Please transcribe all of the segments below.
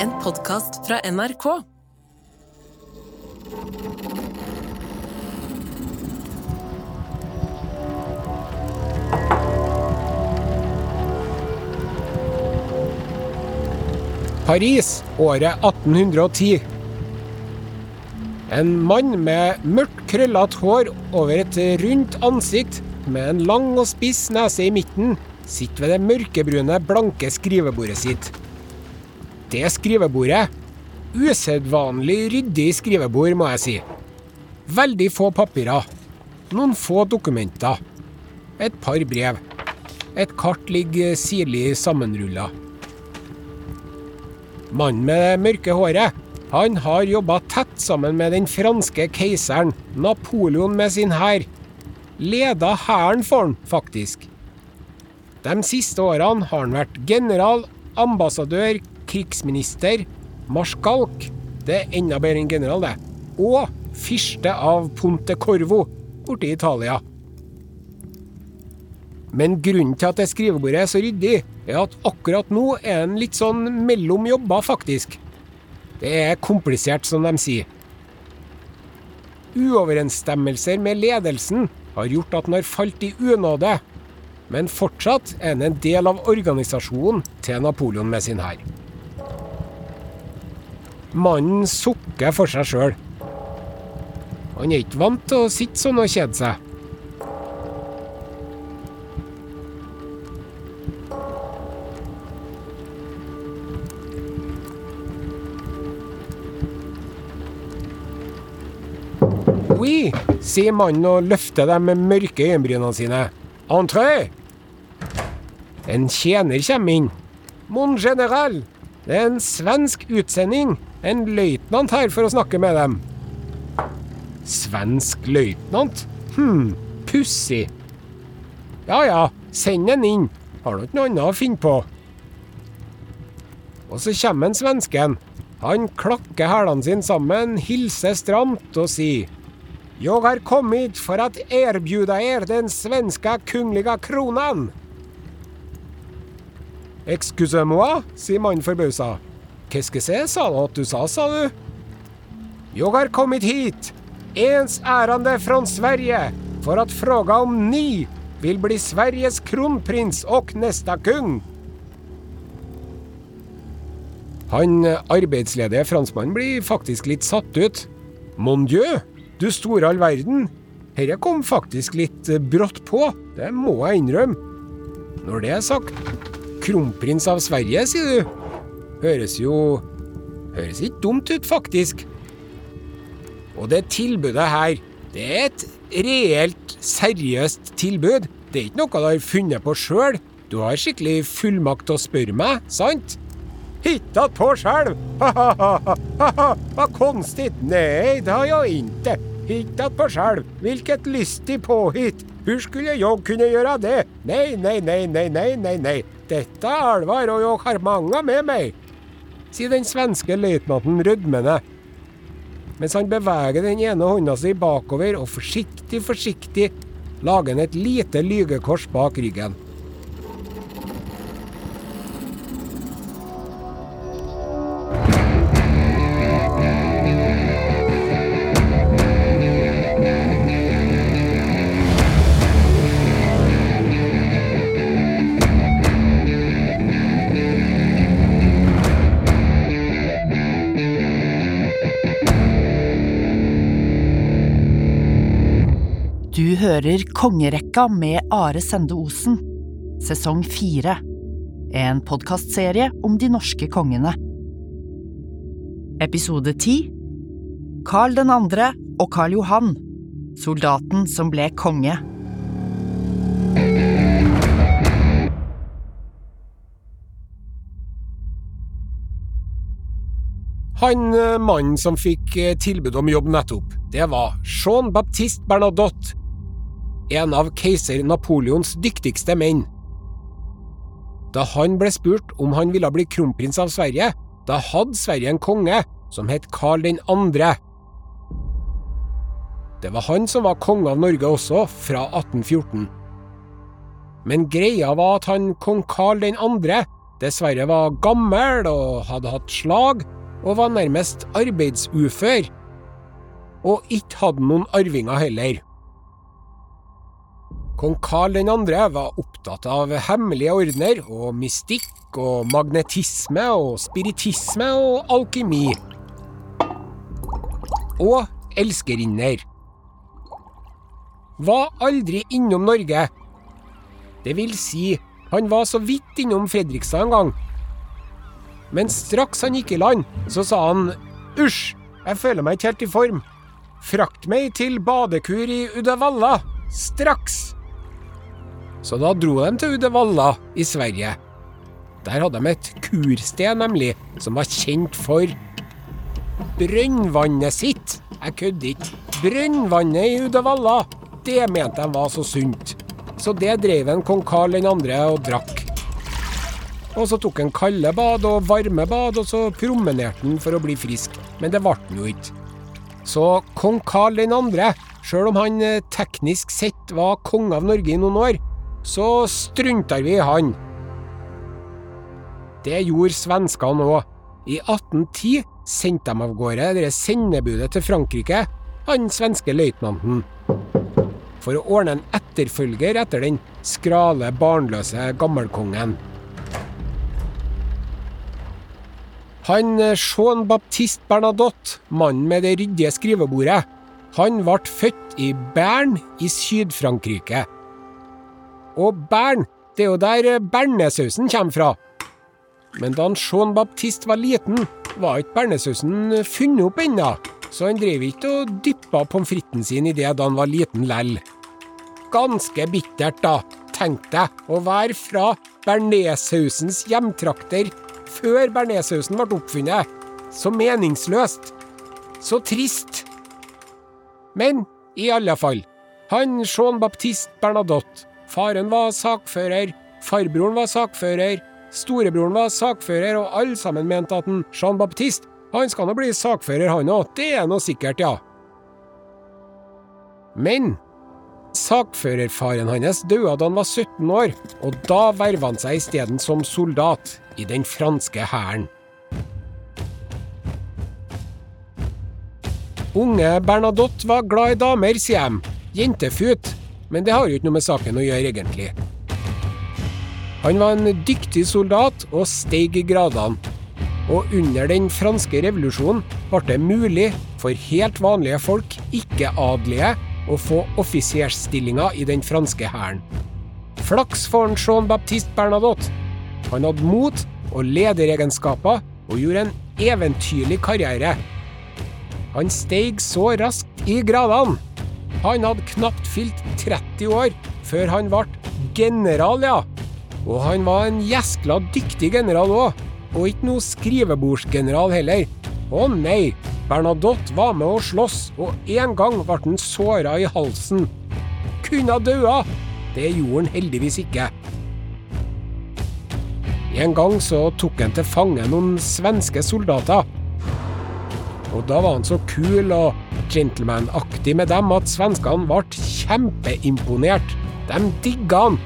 En podkast fra NRK. Paris, året 1810. En mann med mørkt krøllete hår over et rundt ansikt med en lang og spiss nese i midten sitter ved det mørkebrune, blanke skrivebordet sitt. Det skrivebordet Usedvanlig ryddig skrivebord, må jeg si. Veldig få papirer. Noen få dokumenter. Et par brev. Et kart ligger sirlig sammenrulla. Mannen med det mørke håret han har jobba tett sammen med den franske keiseren, Napoleon med sin hær. Leda hæren for han, faktisk. De siste årene har han vært general, ambassadør, krigsminister, marskalk Det er enda bedre enn general, det. Og fyrste av Ponte Corvo borte i Italia. Men grunnen til at det skrivebordet er så ryddig, er at akkurat nå er den litt sånn mellom jobber, faktisk. Det er komplisert, som de sier. Uoverensstemmelser med ledelsen har gjort at den har falt i unåde, men fortsatt er den en del av organisasjonen til Napoleon med sin hær. Mannen sukker for seg sjøl. Han er ikke vant til å sitte sånn og kjede seg. Oui, sier mannen og løfter de mørke øyenbrynene sine. Entré! En tjener kommer inn. Mon general, det er en svensk utsending. En løytnant her for å snakke med dem. Svensk løytnant? Hm, pussig. Ja ja, send den inn. Har du ikke noe annet å finne på? Og så kommer en svensken. Han klakker hælene sine sammen, hilser stramt og sier Jeg har kommet for å erbjuda er den svenske kongelige kronen. Excuse moi, sier mannen forbausa. Qu'est-ce que c'est, sa du at du sa, sa du? Jeg har kommet hit, ens ærende fra Sverige, for at fråga om ni vil bli Sveriges kronprins og neste kung. Han arbeidsledige franskmannen blir faktisk litt satt ut. Mon dieu, du store all verden. Herre kom faktisk litt brått på, det må jeg innrømme. Når det er sagt, kronprins av Sverige, sier du. Høres jo Høres ikke dumt ut, faktisk. Og det tilbudet her, det er et reelt, seriøst tilbud. Det er ikke noe du har funnet på sjøl. Du har skikkelig fullmakt til å spørre meg, sant? Hitta på själv! Ha-ha-ha! Konstigt! Nej, det har jeg inte. Hittat på själv. Vilket lystig påhitt! Hur skulle jag kunna göra det? Nej, nej, nej, nej, nej, nej. Detta är allvar och jag har många med meg, sier den svenske løytnanten rødmende, mens han beveger den ene hånda si bakover og forsiktig, forsiktig lager han et lite lygekors bak ryggen. Hører Kongerekka med Are Sende Osen, sesong fire. En podkastserie om de norske kongene. Episode ti Karl andre og Karl Johan, soldaten som ble konge. Han eh, mannen som fikk eh, tilbud om jobb nettopp, det var Jean-Baptiste Bernadotte, en av keiser Napoleons dyktigste menn. Da han ble spurt om han ville bli kronprins av Sverige, da hadde Sverige en konge som het Karl 2. Det var han som var konge av Norge også, fra 1814. Men greia var at han kong Karl 2. dessverre var gammel og hadde hatt slag, og var nærmest arbeidsufør. Og ikke hadde noen arvinger heller. Kong Karl 2. var opptatt av hemmelige ordener og mystikk og magnetisme og spiritisme og alkymi. Og elskerinner. Var aldri innom Norge. Det vil si, han var så vidt innom Fredrikstad en gang. Men straks han gikk i land, så sa han usj, jeg føler meg ikke helt i form. Frakt meg til badekur i Uddevalla, straks! Så da dro de til Uddevalla i Sverige. Der hadde de et kursted, nemlig, som var kjent for brønnvannet sitt. Jeg kødder ikke. Brønnvannet i Uddevalla, det mente de var så sunt. Så det drev en kong Karl 2. og drakk. Og så tok han kalde bad og varme bad, og så promenerte han for å bli frisk. Men det ble han jo ikke. Så kong Karl 2., sjøl om han eh, teknisk sett var konge av Norge i noen år, så strunter vi i han. Det gjorde svenskene òg. I 1810 sendte de av gårde det sendebudet til Frankrike, han svenske løytnanten, for å ordne en etterfølger etter den skrale, barnløse gammelkongen. Han eh, Jean Baptiste Bernadotte, mannen med det ryddige skrivebordet, han ble født i Bern i Syd-Frankrike. Og Bern, det er jo der eh, bernesausen kommer fra. Men da Jean Baptiste var liten, var ikke bernesausen funnet opp ennå, så han drev ikke og dyppa pommes fritesen sin i det da han var liten lell. Ganske bittert, da, tenkte jeg, å være fra bearnéssausens hjemtrakter før bearnéssausen ble oppfunnet. Så meningsløst. Så trist. Men i alle fall, han Jean Baptiste Bernadotte Faren var sakfører, farbroren var sakfører, storebroren var sakfører, og alle sammen mente at en Jean Baptiste han skal nå bli sakfører, han òg. Det er nå sikkert, ja. Men sakførerfaren hans døde da han var 17 år, og da verva han seg isteden som soldat i den franske hæren. Unge Bernadotte var glad i damer, sier de. Jentefut. Men det har jo ikke noe med saken å gjøre, egentlig. Han var en dyktig soldat og steig i gradene. Og under den franske revolusjonen ble det mulig for helt vanlige folk, ikke-adelige, å få offiserstillinger i den franske hæren. Flaks for Jean-Baptiste Bernadotte. Han hadde mot og lederegenskaper og gjorde en eventyrlig karriere. Han steig så raskt i gradene han hadde knapt fylt 30 år før han ble general, ja. Og han var en gjeskla dyktig general òg, og ikke noe skrivebordsgeneral heller. Å nei, Bernadotte var med å slåss, og en gang ble han såra i halsen. Kunne ha daua. Det gjorde han heldigvis ikke. En gang så tok han til fange noen svenske soldater. Og da var han så kul og gentlemanaktig med dem at svenskene ble kjempeimponert. De digga han.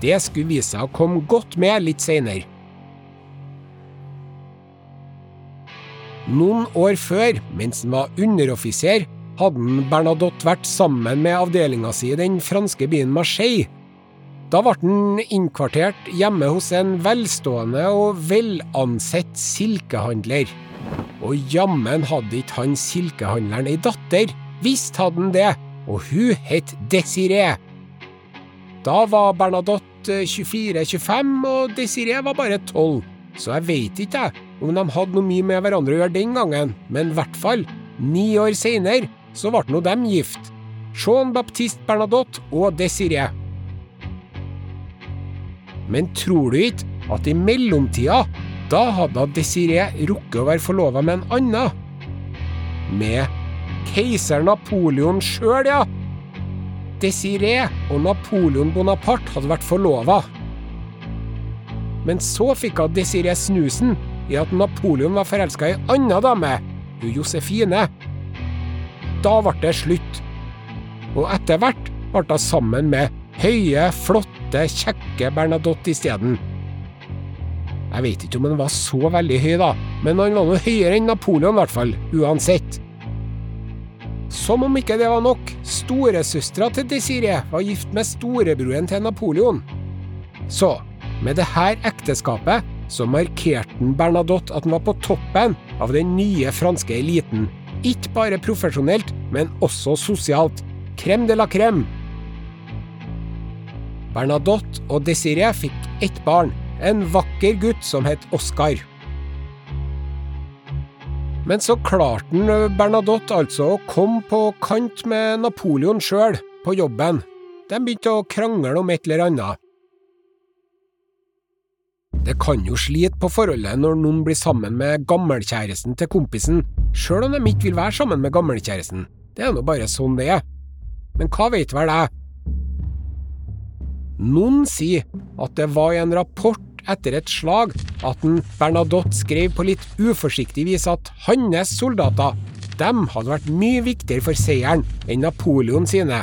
Det skulle vise seg å komme godt med litt seinere. Noen år før, mens han var underoffiser, hadde Bernadotte vært sammen med avdelinga si i den franske byen Marseille. Da ble han innkvartert hjemme hos en velstående og velansett silkehandler. Og jammen hadde ikke han silkehandleren ei datter. Visst hadde han det, og hun het Desiree. Da var Bernadotte 24-25, og Desiree var bare 12. Så jeg veit ikke om de hadde noe mye med hverandre å gjøre den gangen, men i hvert fall, ni år seinere, så ble nå dem gift. Jean Baptiste Bernadotte og Desiree. Men tror du ikke at i mellomtida da hadde Desiree rukket å være forlova med en annen. Med keiser Napoleon sjøl, ja. Desiree og Napoleon Bonaparte hadde vært forlova. Men så fikk hun Desiree snusen i at Napoleon var forelska i ei anna dame, hun Josefine. Da ble det slutt. Og etter hvert ble hun sammen med høye, flotte, kjekke Bernadotte isteden. Jeg vet ikke om han var så veldig høy, da, men han var noe høyere enn Napoleon, i hvert fall, uansett. Som om ikke det var nok, storesøstera til Desiree var gift med storebroren til Napoleon. Så, med det her ekteskapet så markerte Bernadotte at han var på toppen av den nye franske eliten. Ikke bare profesjonelt, men også sosialt. Crème de la crème. Bernadotte og Desiree fikk ett barn, en vakker gutt som het Oskar. Men så klarte han Bernadotte altså å komme på kant med Napoleon sjøl, på jobben. De begynte å krangle om et eller annet. Det kan jo slite på forholdet når noen blir sammen med gammelkjæresten til kompisen, sjøl om de ikke vil være sammen med gammelkjæresten. Det er nå bare sånn det er. Men hva vet vel jeg? Noen sier at det var i en rapport etter et slag at en Bernadotte skrev på litt uforsiktig vis at hans soldater dem hadde vært mye viktigere for seieren enn Napoleon sine.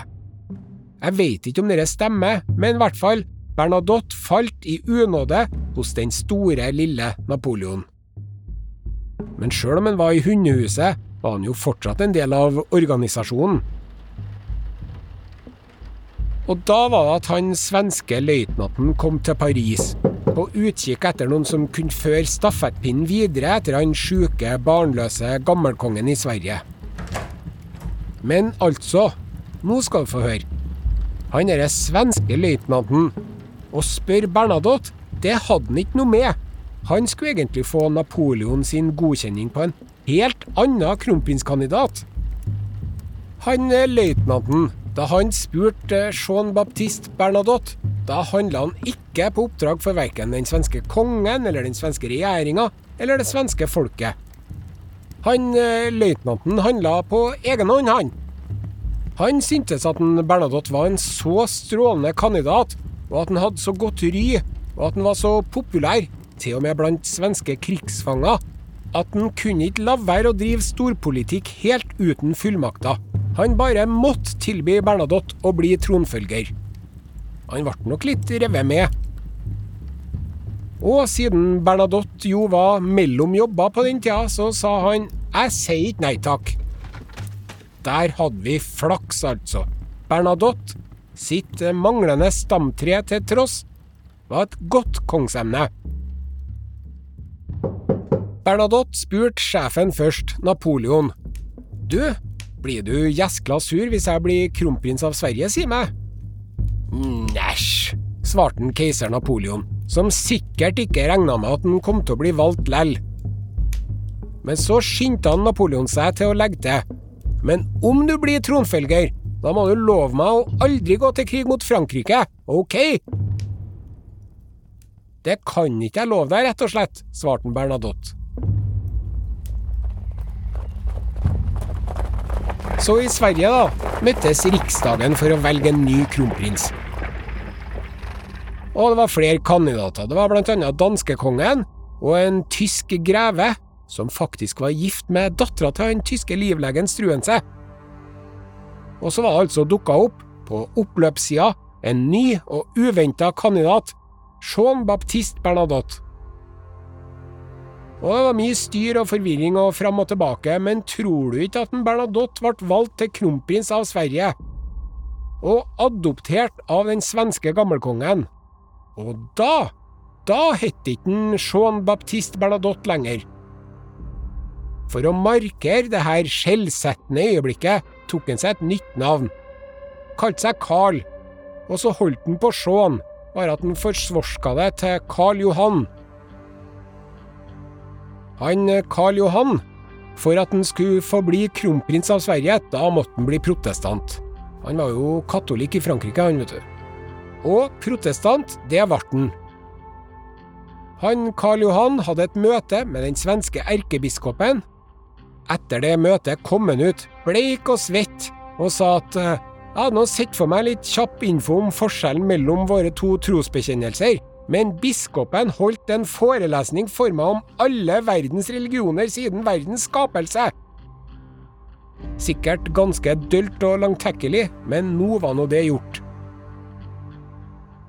Jeg vet ikke om dette stemmer, men i hvert fall, Bernadotte falt i unåde hos den store, lille Napoleon. Men sjøl om han var i hundehuset, var han jo fortsatt en del av organisasjonen. Og da var det at han svenske løytnanten kom til Paris, på utkikk etter noen som kunne føre stafettpinnen videre etter han sjuke, barnløse gammelkongen i Sverige. Men altså, nå skal du få høre. Han derre svenske løytnanten Å spørre Bernadotte, det hadde han ikke noe med. Han skulle egentlig få Napoleon sin godkjenning på en helt annen kronprinskandidat. Han løytnanten da han spurte Jean-Baptiste Bernadotte, da handla han ikke på oppdrag for verken den svenske kongen eller den svenske regjeringa eller det svenske folket. Han løytnanten handla på egen hånd, han. Han syntes at en Bernadotte var en så strålende kandidat, og at han hadde så godt ry, og at han var så populær, til og med blant svenske krigsfanger, at han kunne ikke la være å drive storpolitikk helt uten fullmakter. Han bare måtte tilby Bernadotte å bli tronfølger. Han ble nok litt revet med. Og siden Bernadotte jo var mellom jobber på den tida, så sa han 'jeg sier ikke nei takk'. Der hadde vi flaks, altså. Bernadotte, sitt manglende stamtre til tross, var et godt kongsemne. Bernadotte spurte sjefen først, Napoleon. Du, blir du gjeskla sur hvis jeg blir kronprins av Sverige, si meg? Næsj, svarte den keiser Napoleon, som sikkert ikke regna med at han kom til å bli valgt lell. Men så skyndte han Napoleon seg til å legge til. Men om du blir tronfølger, da må du love meg å aldri gå til krig mot Frankrike, ok? Det kan ikke jeg love deg, rett og slett, svarte Bernadotte. Så i Sverige, da, møttes Riksdagen for å velge en ny kronprins. Og det var flere kandidater. Det var annet danskekongen og en tysk greve, som faktisk var gift med dattera til den tyske livlegen Struense. Og så var det altså dukka opp, på oppløpssida, en ny og uventa kandidat, Jean-Baptiste Bernadotte. Og det var mye styr og forvirring og fram og tilbake, men tror du ikke at en Bernadotte ble valgt til kronprins av Sverige? Og adoptert av den svenske gammelkongen? Og da, da het ikke han Jean-Baptiste Bernadotte lenger. For å markere det her skjellsettende øyeblikket tok han seg et nytt navn. Kalte seg Carl, og så holdt han på Jean, bare at han forsvorska det til Karl Johan. Han Karl Johan, for at han skulle få bli kronprins av Sverige, da måtte han bli protestant. Han var jo katolikk i Frankrike, han, vet du. Og protestant, det ble han. Han Karl Johan hadde et møte med den svenske erkebiskopen. Etter det møtet kom han ut, bleik og svett, og sa at jeg hadde nå sett for meg litt kjapp info om forskjellen mellom våre to trosbekjennelser, men biskopen holdt en forelesning for meg om alle verdens religioner siden verdens skapelse. Sikkert ganske dølt og langtekkelig, men nå var nå det gjort.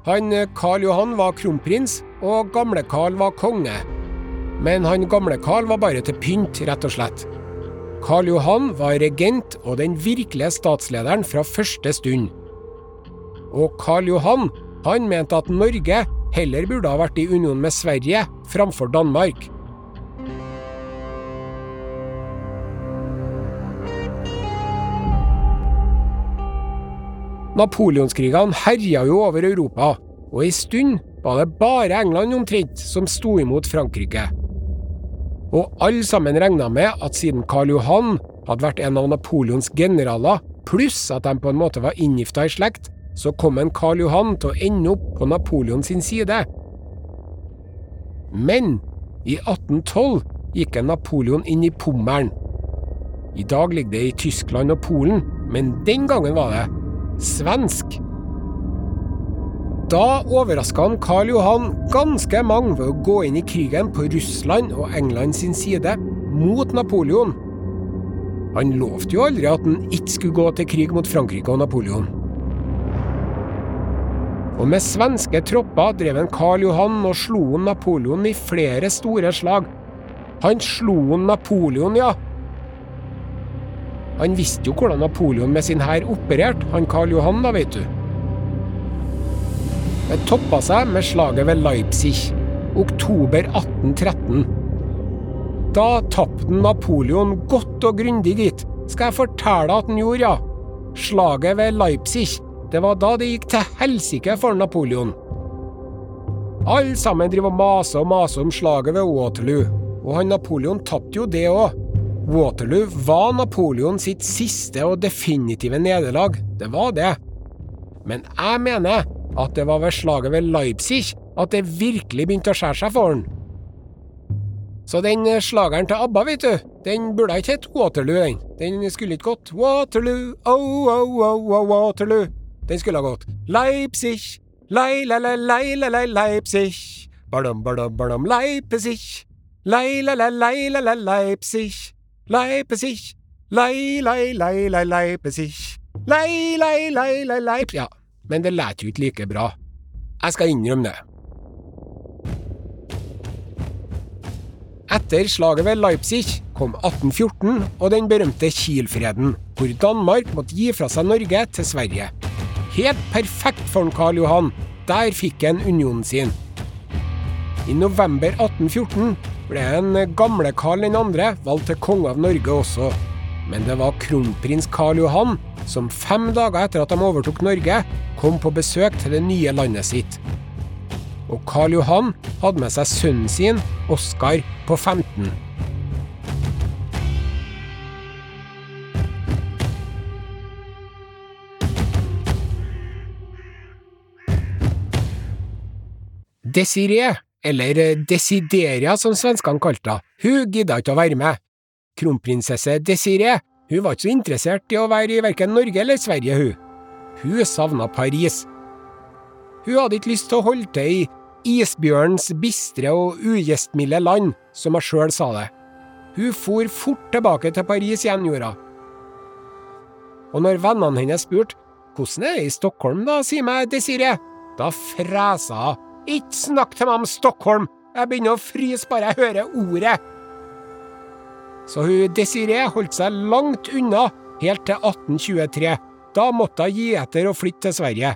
Han Karl Johan var kronprins, og gamle Karl var konge. Men han gamle Karl var bare til pynt, rett og slett. Karl Johan var regent og den virkelige statslederen fra første stund. Og Karl Johan han mente at Norge heller burde ha vært i union med Sverige framfor Danmark. Napoleonskrigene herja jo over Europa, og ei stund var det bare England omtrent som sto imot Frankrike. Og alle sammen regna med at siden Karl Johan hadde vært en av Napoleons generaler, pluss at de på en måte var inngifta i slekt, så kom en Karl Johan til å ende opp på Napoleon sin side. Men i 1812 gikk en Napoleon inn i Pommern. I dag ligger det i Tyskland og Polen, men den gangen var det svensk. Da overraska han Karl Johan ganske mange ved å gå inn i krigen på Russland og England sin side, mot Napoleon. Han lovte jo aldri at han ikke skulle gå til krig mot Frankrike og Napoleon. Og med svenske tropper drev en Karl Johan og slo Napoleon i flere store slag. Han slo Napoleon, ja. Han visste jo hvordan Napoleon med sin hær opererte, han Karl Johan, da, vet du. Det toppa seg med slaget ved Leipzig, oktober 1813. Da tapte Napoleon godt og grundig, gitt. Skal jeg fortelle at han gjorde, ja. Slaget ved Leipzig, det var da det gikk til helsike for Napoleon. Alle sammen driver og maser og maser om slaget ved Waterloo, og han Napoleon tapte jo det òg. Waterloo var Napoleon sitt siste og definitive nederlag, det var det. Men jeg mener at det var ved slaget ved Leipzig at det virkelig begynte å skjære seg for han. Så den slageren til ABBA, vet du, den burde ikke hett Waterloo, den. Den skulle ikke gått Waterloo, oh, oh, oh, oh, Waterloo. Den skulle ha gått Leipzig, lei-le-le-lei-le-le-Leipzig. Badum, badum, badum, Leipzig. Lei-le-le-lei-le-le-Leipzig. Leipzig. Lei-lei-lei-le-Leipzig. Lei-lei-lei-le-leip... Ja, men det lærte jo ikke like bra. Jeg skal innrømme det. Etter slaget ved Leipzig kom 1814 og den berømte Kiel-freden, hvor Danmark måtte gi fra seg Norge til Sverige. Helt perfekt for en Karl Johan. Der fikk han unionen sin. I november 1814 ble en gamle Karl 2. valgt til konge av Norge også. Men det var kronprins Karl Johan som fem dager etter at de overtok Norge, kom på besøk til det nye landet sitt. Og Karl Johan hadde med seg sønnen sin, Oskar, på 15. Desiree, eller Desideria som svenskene kalte henne, hun gidda ikke å være med. Kronprinsesse Desiree hun var ikke så interessert i å være i verken Norge eller Sverige, hun. Hun savna Paris. Hun hadde ikke lyst til å holde til i isbjørnens bistre og ugjestmilde land, som hun sjøl sa det. Hun for fort tilbake til Paris igjen, gjorde hun. Og når vennene hennes spurte hvordan er det i Stockholm, da, si meg, Desiree, da fresa hun. Ikke snakk til meg om Stockholm, jeg begynner å fryse bare jeg hører ordet. Så hun Desiree holdt seg langt unna helt til 1823. Da måtte hun gi etter og flytte til Sverige.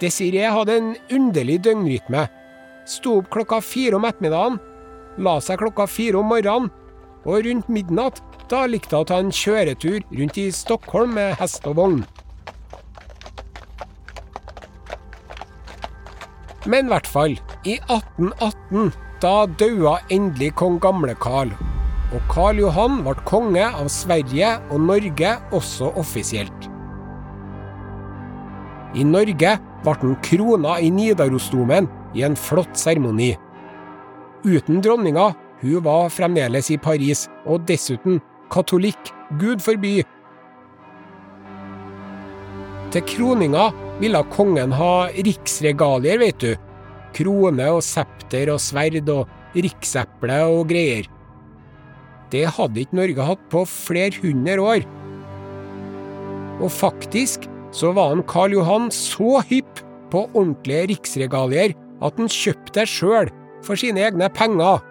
Desiree hadde en underlig døgnrytme. Sto opp klokka fire om ettermiddagen, la seg klokka fire om morgenen, og rundt midnatt da likte hun å ta en kjøretur rundt i Stockholm med hest og vogn. Men i hvert fall, i 1818 da daua endelig kong gamle Karl, og Karl Johan ble konge av Sverige og Norge også offisielt. I Norge ble han krona i Nidarosdomen i en flott seremoni. Uten dronninga, hun var fremdeles i Paris, og dessuten katolikk, gud forby. Til kroninga ville kongen ha riksregalier, vet du, krone og septer og sverd og rikseple og greier. Det hadde ikke Norge hatt på flere hundre år. Og faktisk så var han Karl Johan så hypp på ordentlige riksregalier at han kjøpte det sjøl, for sine egne penger.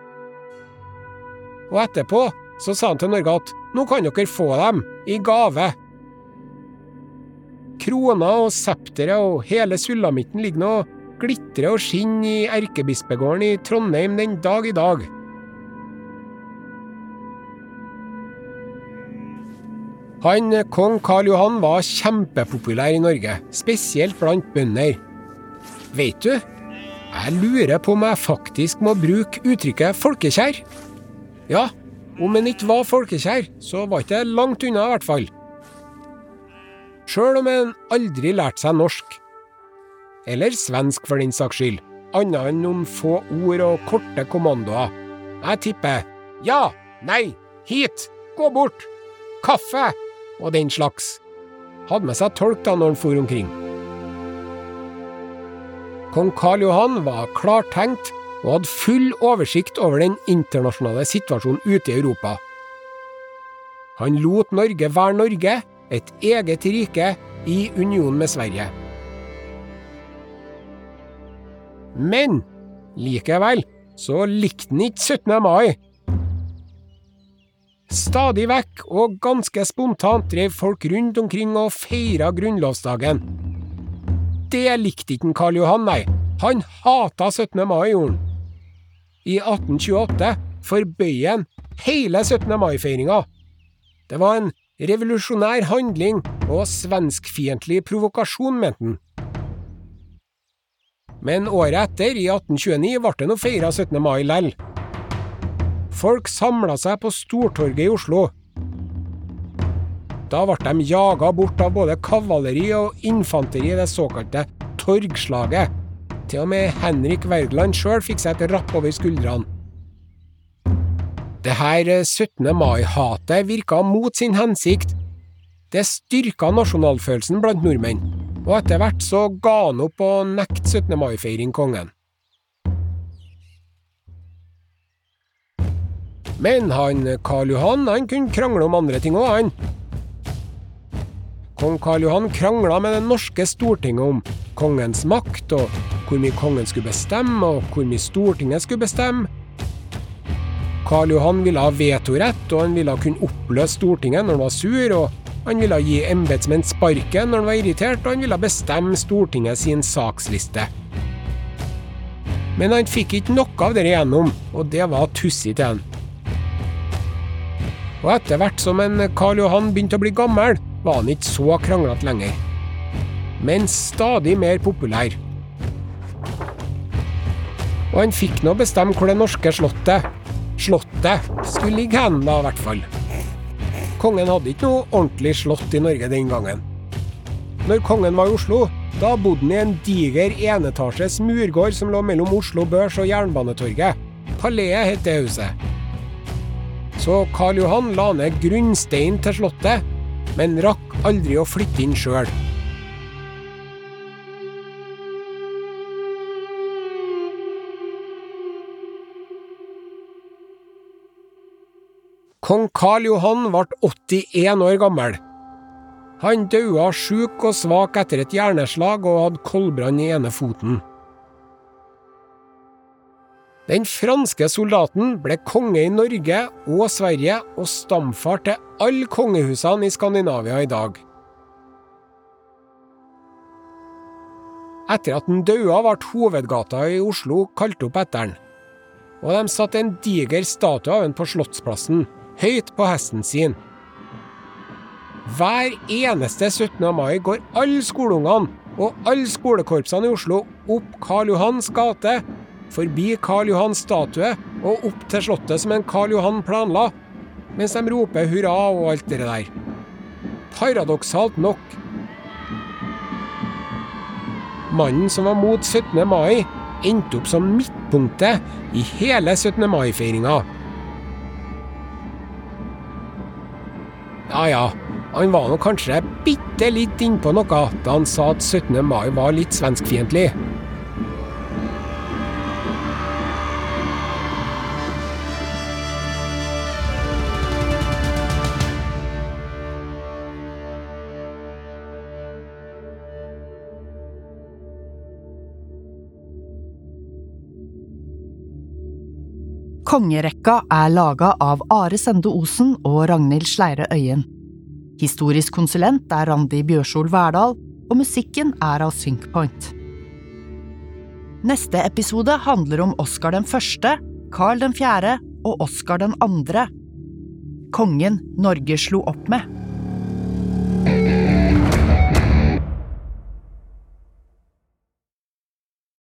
Og etterpå så sa han til Norge at nå kan dere få dem, i gave. Krona og septeret og hele sulamitten ligger nå og glitrer og skinner i erkebispegården i Trondheim den dag i dag. Han, Kong Karl Johan var kjempepopulær i Norge, spesielt blant bønder. Vet du, jeg lurer på om jeg faktisk må bruke uttrykket folkekjær. Ja, om han ikke var folkekjær, så var ikke langt unna, i hvert fall. Sjøl om han aldri lærte seg norsk. Eller svensk, for den saks skyld. Annet enn noen få ord og korte kommandoer. Jeg tipper ja, nei, hit, gå bort, kaffe og den slags. Hadde med seg tolk da når han for omkring. Kong Karl Johan var klartenkt og hadde full oversikt over den internasjonale situasjonen ute i Europa. Han lot Norge være Norge, et eget rike, i union med Sverige. Men likevel så likte han ikke 17. mai. Stadig vekk og ganske spontant drev folk rundt omkring og feira grunnlovsdagen. Det likte ikke Karl Johan, nei. Han hata 17. mai, gjorde han. I 1828 forbøy han hele 17. mai-feiringa. Det var en revolusjonær handling og svenskfiendtlig provokasjon, mente han. Men året etter, i 1829, ble det nå feira 17. mai lell. Folk samla seg på Stortorget i Oslo. Da ble de jaga bort av både kavaleri og infanteri i det såkalte Torgslaget. Til og med Henrik Wergeland sjøl fikk seg et rapp over skuldrene. Det her 17. mai-hatet virka mot sin hensikt. Det styrka nasjonalfølelsen blant nordmenn, og etter hvert så ga han opp å nekte 17. mai-feiring kongen. Men han Karl Johan han kunne krangle om andre ting òg, han. Kong Karl Johan krangla med det norske stortinget om kongens makt, og hvor mye kongen skulle bestemme, og hvor mye Stortinget skulle bestemme. Karl Johan ville ha vetorett, og han ville kunne oppløse Stortinget når han var sur, og han ville gi embetsmenn sparken når han var irritert, og han ville bestemme Stortinget sin saksliste. Men han fikk ikke noe av det igjennom, og det var tussig han. Og etter hvert som en Karl Johan begynte å bli gammel, var han ikke så kranglete lenger. Men stadig mer populær. Og han fikk nå bestemme hvor det norske slottet Slottet skulle ligge hen, da, i hvert fall. Kongen hadde ikke noe ordentlig slott i Norge den gangen. Når kongen var i Oslo, da bodde han i en diger enetasjes murgård som lå mellom Oslo Børs og Jernbanetorget. Paleet het det huset. Så Karl Johan la ned grunnsteinen til slottet, men rakk aldri å flytte inn sjøl. Kong Karl Johan ble 81 år gammel. Han daua sjuk og svak etter et hjerneslag og hadde koldbrann i ene foten. Den franske soldaten ble konge i Norge og Sverige og stamfar til alle kongehusene i Skandinavia i dag. Etter at han daua, ble hovedgata i Oslo kalt opp etter han, og de satte en diger statue av ham på Slottsplassen, høyt på hesten sin. Hver eneste 17. mai går alle skoleungene og alle skolekorpsene i Oslo opp Karl Johans gate, forbi Karl Johans statue og opp til slottet som en Karl Johan planla, mens de roper hurra og alt det der. Paradoksalt nok. Mannen som var mot 17. mai, endte opp som midtpunktet i hele 17. mai-feiringa. Ja ja, han var nå kanskje bitte litt innpå noe da han sa at 17. mai var litt svenskfiendtlig. Kongerekka er laga av Are Sende Osen og Ragnhild Sleire Øyen. Historisk konsulent er Randi Bjørsol Verdal, og musikken er av Syncpoint. Neste episode handler om Oscar den første, Carl den fjerde og Oscar den andre. Kongen Norge slo opp med.